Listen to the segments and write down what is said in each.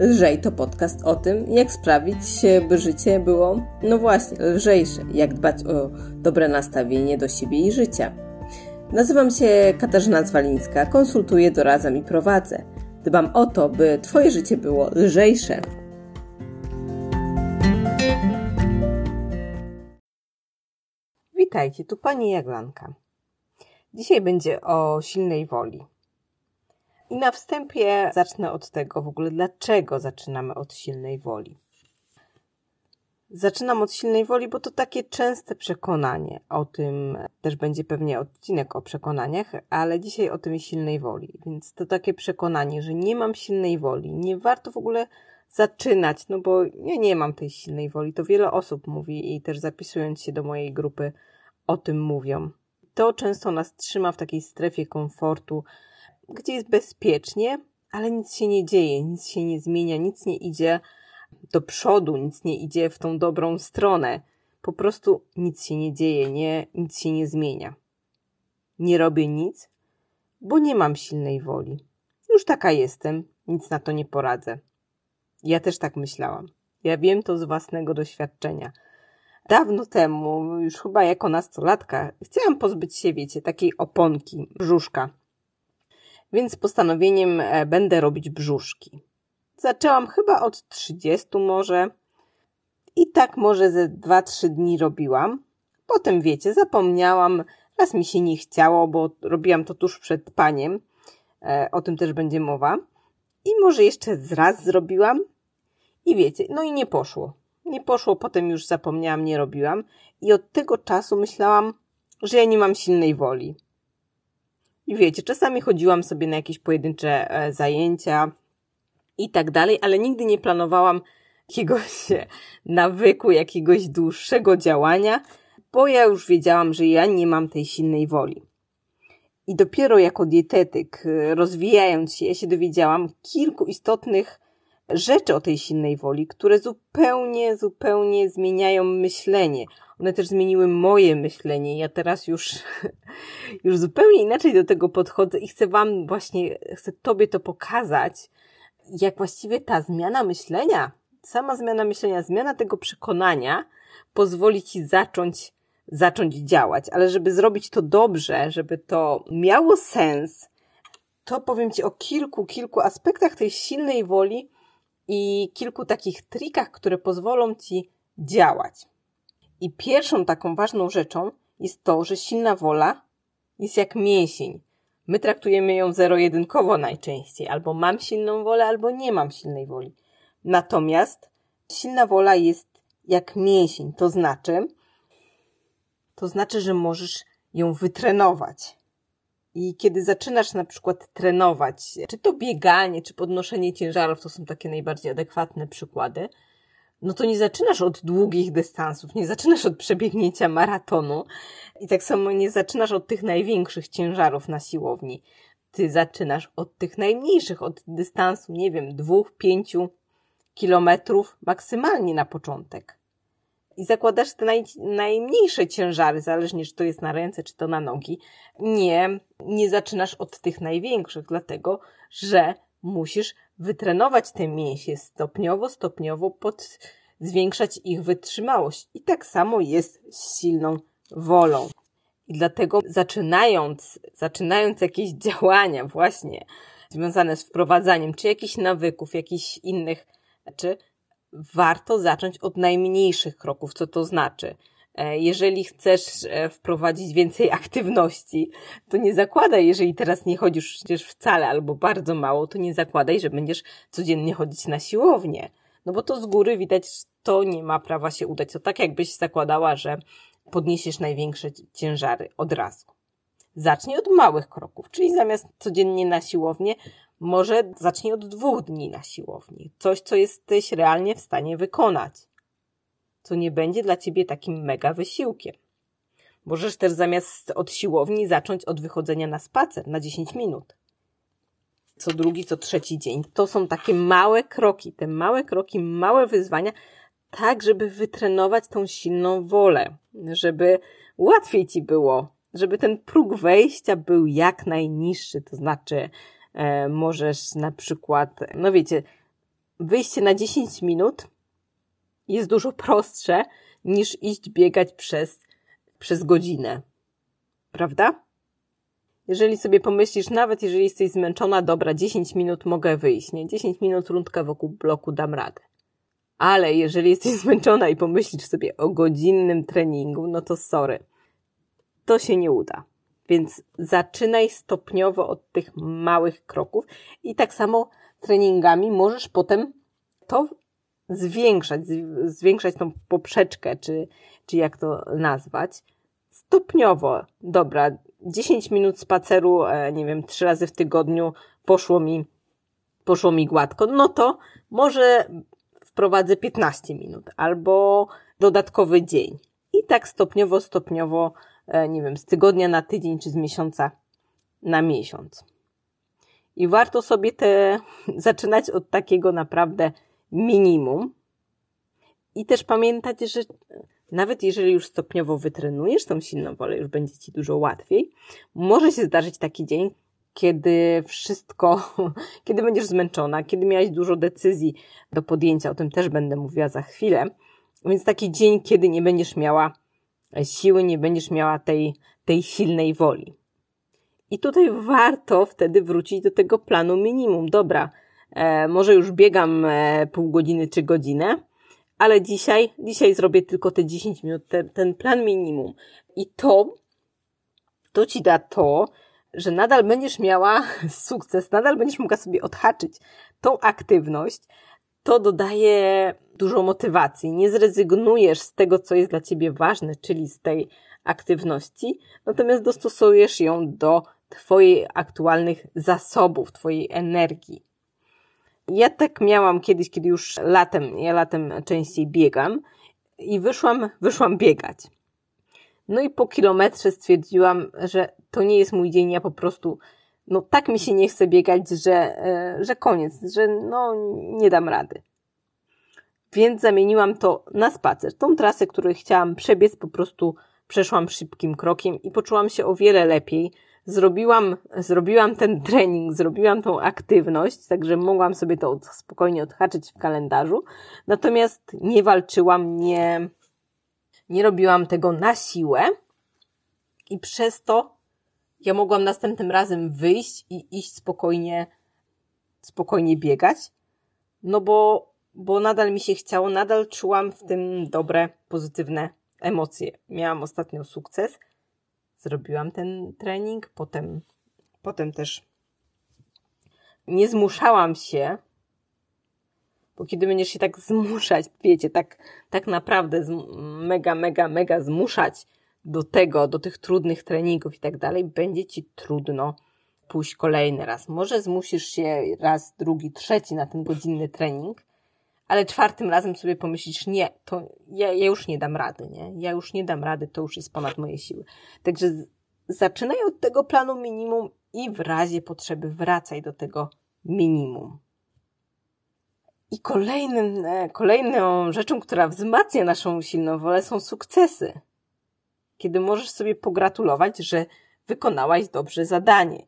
Lżej to podcast o tym, jak sprawić, by życie było, no właśnie, lżejsze, jak dbać o dobre nastawienie do siebie i życia. Nazywam się Katarzyna Zwalińska, konsultuję, doradzam i prowadzę. Dbam o to, by Twoje życie było lżejsze. Witajcie, tu Pani Jaglanka. Dzisiaj będzie o silnej woli. I na wstępie zacznę od tego w ogóle, dlaczego zaczynamy od silnej woli. Zaczynam od silnej woli, bo to takie częste przekonanie. O tym też będzie pewnie odcinek o przekonaniach, ale dzisiaj o tym silnej woli. Więc to takie przekonanie, że nie mam silnej woli, nie warto w ogóle zaczynać, no bo ja nie mam tej silnej woli. To wiele osób mówi i też zapisując się do mojej grupy o tym mówią. To często nas trzyma w takiej strefie komfortu, gdzie jest bezpiecznie, ale nic się nie dzieje, nic się nie zmienia, nic nie idzie do przodu, nic nie idzie w tą dobrą stronę. Po prostu nic się nie dzieje, nie, nic się nie zmienia. Nie robię nic, bo nie mam silnej woli. Już taka jestem, nic na to nie poradzę. Ja też tak myślałam. Ja wiem to z własnego doświadczenia. Dawno temu, już chyba jako nastolatka, chciałam pozbyć się, wiecie, takiej oponki, brzuszka więc postanowieniem e, będę robić brzuszki. Zaczęłam chyba od 30 może i tak może ze 2-3 dni robiłam. Potem wiecie, zapomniałam, raz mi się nie chciało, bo robiłam to tuż przed paniem. E, o tym też będzie mowa. I może jeszcze raz zrobiłam i wiecie, no i nie poszło. Nie poszło, potem już zapomniałam, nie robiłam. I od tego czasu myślałam, że ja nie mam silnej woli. I wiecie, czasami chodziłam sobie na jakieś pojedyncze e, zajęcia i tak dalej, ale nigdy nie planowałam jakiegoś e, nawyku, jakiegoś dłuższego działania, bo ja już wiedziałam, że ja nie mam tej silnej woli. I dopiero jako dietetyk, e, rozwijając się, ja się dowiedziałam kilku istotnych rzeczy o tej silnej woli, które zupełnie, zupełnie zmieniają myślenie one też zmieniły moje myślenie. Ja teraz już, już zupełnie inaczej do tego podchodzę i chcę Wam właśnie, chcę Tobie to pokazać, jak właściwie ta zmiana myślenia, sama zmiana myślenia, zmiana tego przekonania pozwoli Ci zacząć, zacząć działać. Ale żeby zrobić to dobrze, żeby to miało sens, to powiem Ci o kilku, kilku aspektach tej silnej woli i kilku takich trikach, które pozwolą Ci działać. I pierwszą taką ważną rzeczą jest to, że silna wola jest jak mięsień. My traktujemy ją zero-jedynkowo najczęściej. Albo mam silną wolę, albo nie mam silnej woli. Natomiast silna wola jest jak mięsień. To znaczy, to znaczy, że możesz ją wytrenować. I kiedy zaczynasz na przykład trenować, czy to bieganie, czy podnoszenie ciężarów, to są takie najbardziej adekwatne przykłady, no to nie zaczynasz od długich dystansów, nie zaczynasz od przebiegnięcia maratonu i tak samo nie zaczynasz od tych największych ciężarów na siłowni. Ty zaczynasz od tych najmniejszych, od dystansu, nie wiem, dwóch, pięciu kilometrów maksymalnie na początek. I zakładasz te naj, najmniejsze ciężary, zależnie czy to jest na ręce, czy to na nogi. Nie, nie zaczynasz od tych największych, dlatego, że musisz wytrenować te mięsie stopniowo, stopniowo, pod, zwiększać ich wytrzymałość. I tak samo jest z silną wolą. I dlatego zaczynając, zaczynając jakieś działania właśnie związane z wprowadzaniem czy jakichś nawyków, jakichś innych rzeczy, warto zacząć od najmniejszych kroków. Co to znaczy? E, jeżeli chcesz e, wprowadzić więcej aktywności, to nie zakładaj, jeżeli teraz nie chodzisz przecież wcale albo bardzo mało, to nie zakładaj, że będziesz codziennie chodzić na siłownię. No bo to z góry widać, to nie ma prawa się udać. To tak jakbyś zakładała, że podniesiesz największe ciężary od razu. Zacznij od małych kroków, czyli zamiast codziennie na siłownię, może zacznij od dwóch dni na siłowni. Coś, co jesteś realnie w stanie wykonać co nie będzie dla ciebie takim mega wysiłkiem. Możesz też zamiast od siłowni zacząć od wychodzenia na spacer na 10 minut. Co drugi, co trzeci dzień. To są takie małe kroki, te małe kroki, małe wyzwania, tak, żeby wytrenować tą silną wolę, żeby łatwiej ci było, żeby ten próg wejścia był jak najniższy. To znaczy, e, możesz na przykład, no wiecie, wyjście na 10 minut jest dużo prostsze niż iść biegać przez, przez godzinę. Prawda? Jeżeli sobie pomyślisz, nawet jeżeli jesteś zmęczona, dobra, 10 minut mogę wyjść, nie? 10 minut rundka wokół bloku dam radę. Ale jeżeli jesteś zmęczona i pomyślisz sobie o godzinnym treningu, no to sorry. To się nie uda. Więc zaczynaj stopniowo od tych małych kroków i tak samo treningami możesz potem to zwiększać, zwiększać tą poprzeczkę, czy, czy jak to nazwać, stopniowo. Dobra, 10 minut spaceru, e, nie wiem, trzy razy w tygodniu poszło mi, poszło mi gładko, no to może wprowadzę 15 minut albo dodatkowy dzień. I tak stopniowo, stopniowo, e, nie wiem, z tygodnia na tydzień czy z miesiąca na miesiąc. I warto sobie te zaczynać od takiego naprawdę minimum. I też pamiętać, że nawet jeżeli już stopniowo wytrenujesz tą silną wolę, już będzie ci dużo łatwiej, może się zdarzyć taki dzień, kiedy wszystko, kiedy będziesz zmęczona, kiedy miałaś dużo decyzji do podjęcia, o tym też będę mówiła za chwilę. Więc taki dzień, kiedy nie będziesz miała siły, nie będziesz miała tej, tej silnej woli. I tutaj warto wtedy wrócić do tego planu minimum. Dobra, może już biegam e, pół godziny czy godzinę, ale dzisiaj, dzisiaj zrobię tylko te 10 minut, te, ten plan minimum. I to, to ci da to, że nadal będziesz miała sukces, nadal będziesz mogła sobie odhaczyć tą aktywność, to dodaje dużo motywacji. Nie zrezygnujesz z tego, co jest dla ciebie ważne, czyli z tej aktywności, natomiast dostosujesz ją do Twoich aktualnych zasobów, Twojej energii. Ja tak miałam kiedyś, kiedy już latem, ja latem częściej biegam i wyszłam, wyszłam biegać. No i po kilometrze stwierdziłam, że to nie jest mój dzień, ja po prostu, no tak mi się nie chce biegać, że, e, że koniec, że no nie dam rady. Więc zamieniłam to na spacer. Tą trasę, którą chciałam przebiec, po prostu przeszłam szybkim krokiem i poczułam się o wiele lepiej, zrobiłam, zrobiłam ten trening, zrobiłam tą aktywność, także mogłam sobie to spokojnie odhaczyć w kalendarzu. Natomiast nie walczyłam, nie, nie robiłam tego na siłę i przez to ja mogłam następnym razem wyjść i iść spokojnie, spokojnie biegać, no bo, bo nadal mi się chciało, nadal czułam w tym dobre, pozytywne emocje. Miałam ostatnio sukces – zrobiłam ten trening, potem, potem też nie zmuszałam się, bo kiedy będziesz się tak zmuszać, wiecie, tak, tak naprawdę mega, mega, mega zmuszać do tego, do tych trudnych treningów i tak dalej, będzie ci trudno pójść kolejny raz. Może zmusisz się raz, drugi, trzeci na ten godzinny trening, ale czwartym razem sobie pomyślisz, nie, to ja, ja już nie dam rady, nie? Ja już nie dam rady, to już jest ponad moje siły. Także zaczynaj od tego planu minimum i w razie potrzeby wracaj do tego minimum. I kolejnym, e, kolejną rzeczą, która wzmacnia naszą silną wolę są sukcesy. Kiedy możesz sobie pogratulować, że wykonałaś dobrze zadanie.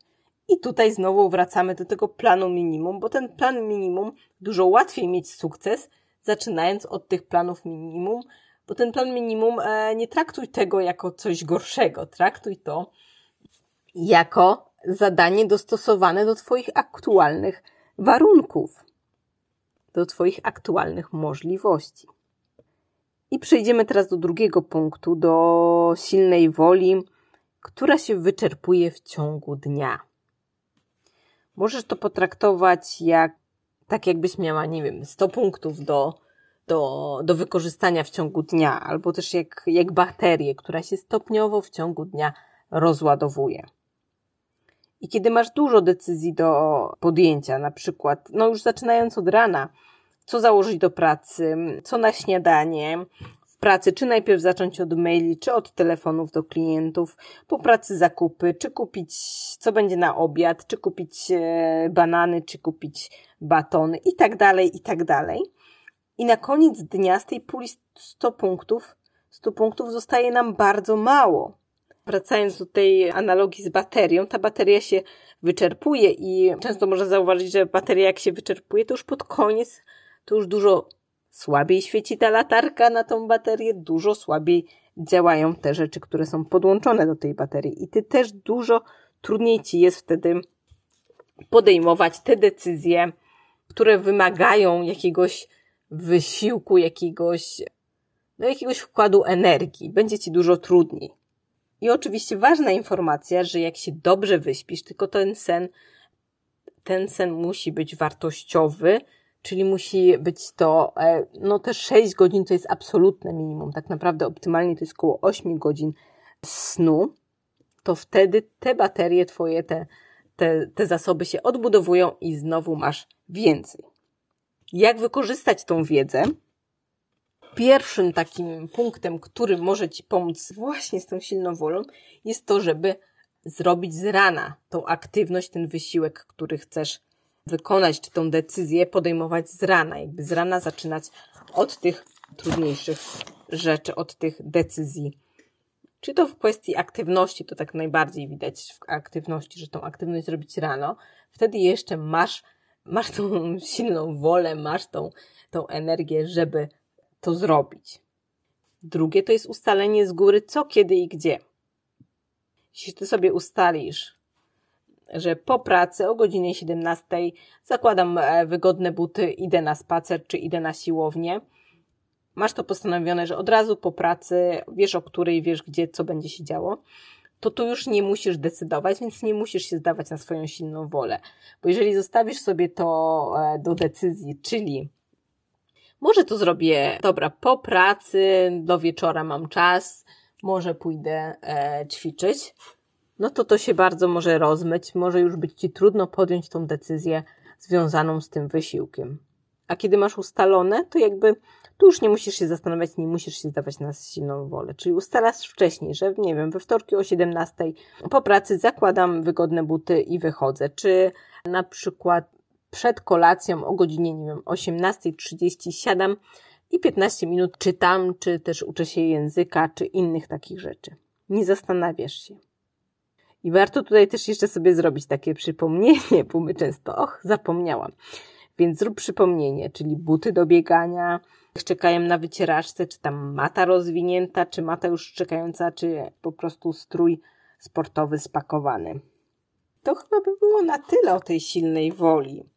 I tutaj znowu wracamy do tego planu minimum, bo ten plan minimum dużo łatwiej mieć sukces, zaczynając od tych planów minimum, bo ten plan minimum e, nie traktuj tego jako coś gorszego, traktuj to jako zadanie dostosowane do Twoich aktualnych warunków, do Twoich aktualnych możliwości. I przejdziemy teraz do drugiego punktu, do silnej woli, która się wyczerpuje w ciągu dnia. Możesz to potraktować jak, tak jakbyś miała, nie wiem, 100 punktów do, do, do wykorzystania w ciągu dnia, albo też jak, jak baterię, która się stopniowo w ciągu dnia rozładowuje. I kiedy masz dużo decyzji do podjęcia, na przykład, no już zaczynając od rana, co założyć do pracy, co na śniadanie, pracy, czy najpierw zacząć od maili, czy od telefonów do klientów, po pracy zakupy, czy kupić, co będzie na obiad, czy kupić e, banany, czy kupić batony i tak dalej, i tak dalej. I na koniec dnia z tej puli 100 punktów, 100 punktów zostaje nam bardzo mało. Wracając do tej analogii z baterią, ta bateria się wyczerpuje i często można zauważyć, że bateria jak się wyczerpuje, to już pod koniec to już dużo słabiej świeci ta latarka na tą baterię, dużo słabiej działają te rzeczy, które są podłączone do tej baterii. I ty też dużo trudniej ci jest wtedy podejmować te decyzje, które wymagają jakiegoś wysiłku, jakiegoś, no jakiegoś wkładu energii. Będzie ci dużo trudniej. I oczywiście ważna informacja, że jak się dobrze wyśpisz, tylko ten sen, ten sen musi być wartościowy, czyli musi być to, e, no te 6 godzin to jest absolutne minimum. Tak naprawdę optymalnie to jest około 8 godzin snu. To wtedy te baterie twoje, te, te, te zasoby się odbudowują i znowu masz więcej. Jak wykorzystać tą wiedzę? Pierwszym takim punktem, który może Ci pomóc właśnie z tą silną wolą, jest to, żeby zrobić z rana tą aktywność, ten wysiłek, który chcesz wykonać, czy tą decyzję podejmować z rana, jakby z rana zaczynać od tych trudniejszych rzeczy, od tych decyzji. Czy to w kwestii aktywności, to tak najbardziej widać w aktywności, że tą aktywność zrobić rano, wtedy jeszcze masz, masz tą silną wolę, masz tą, tą energię, żeby to zrobić. Drugie to jest ustalenie z góry, co, kiedy i gdzie. Jeśli ty sobie ustalisz, że po pracy o godzinie 17 zakładam e, wygodne buty, idę na spacer czy idę na siłownię. Masz to postanowione, że od razu po pracy wiesz o której, wiesz gdzie, co będzie się działo. To tu już nie musisz decydować, więc nie musisz się zdawać na swoją silną wolę. Bo jeżeli zostawisz sobie to e, do decyzji, czyli może to zrobię, dobra, po pracy, do wieczora mam czas, może pójdę e, ćwiczyć, no to to się bardzo może rozmyć, może już być Ci trudno podjąć tą decyzję związaną z tym wysiłkiem. A kiedy masz ustalone, to jakby tu już nie musisz się zastanawiać, nie musisz się zdawać na silną wolę. Czyli ustalasz wcześniej, że nie wiem, we wtorki o 17 po pracy zakładam wygodne buty i wychodzę. Czy na przykład przed kolacją o godzinie, nie wiem, 18.30 siadam i 15 minut czytam, czy też uczę się języka, czy innych takich rzeczy. Nie zastanawiasz się. I warto tutaj też jeszcze sobie zrobić takie przypomnienie, bo my często, och, zapomniałam. Więc zrób przypomnienie, czyli buty do biegania, czekają na wycieraczce, czy tam mata rozwinięta, czy mata już czekająca, czy po prostu strój sportowy spakowany. To chyba by było na tyle o tej silnej woli.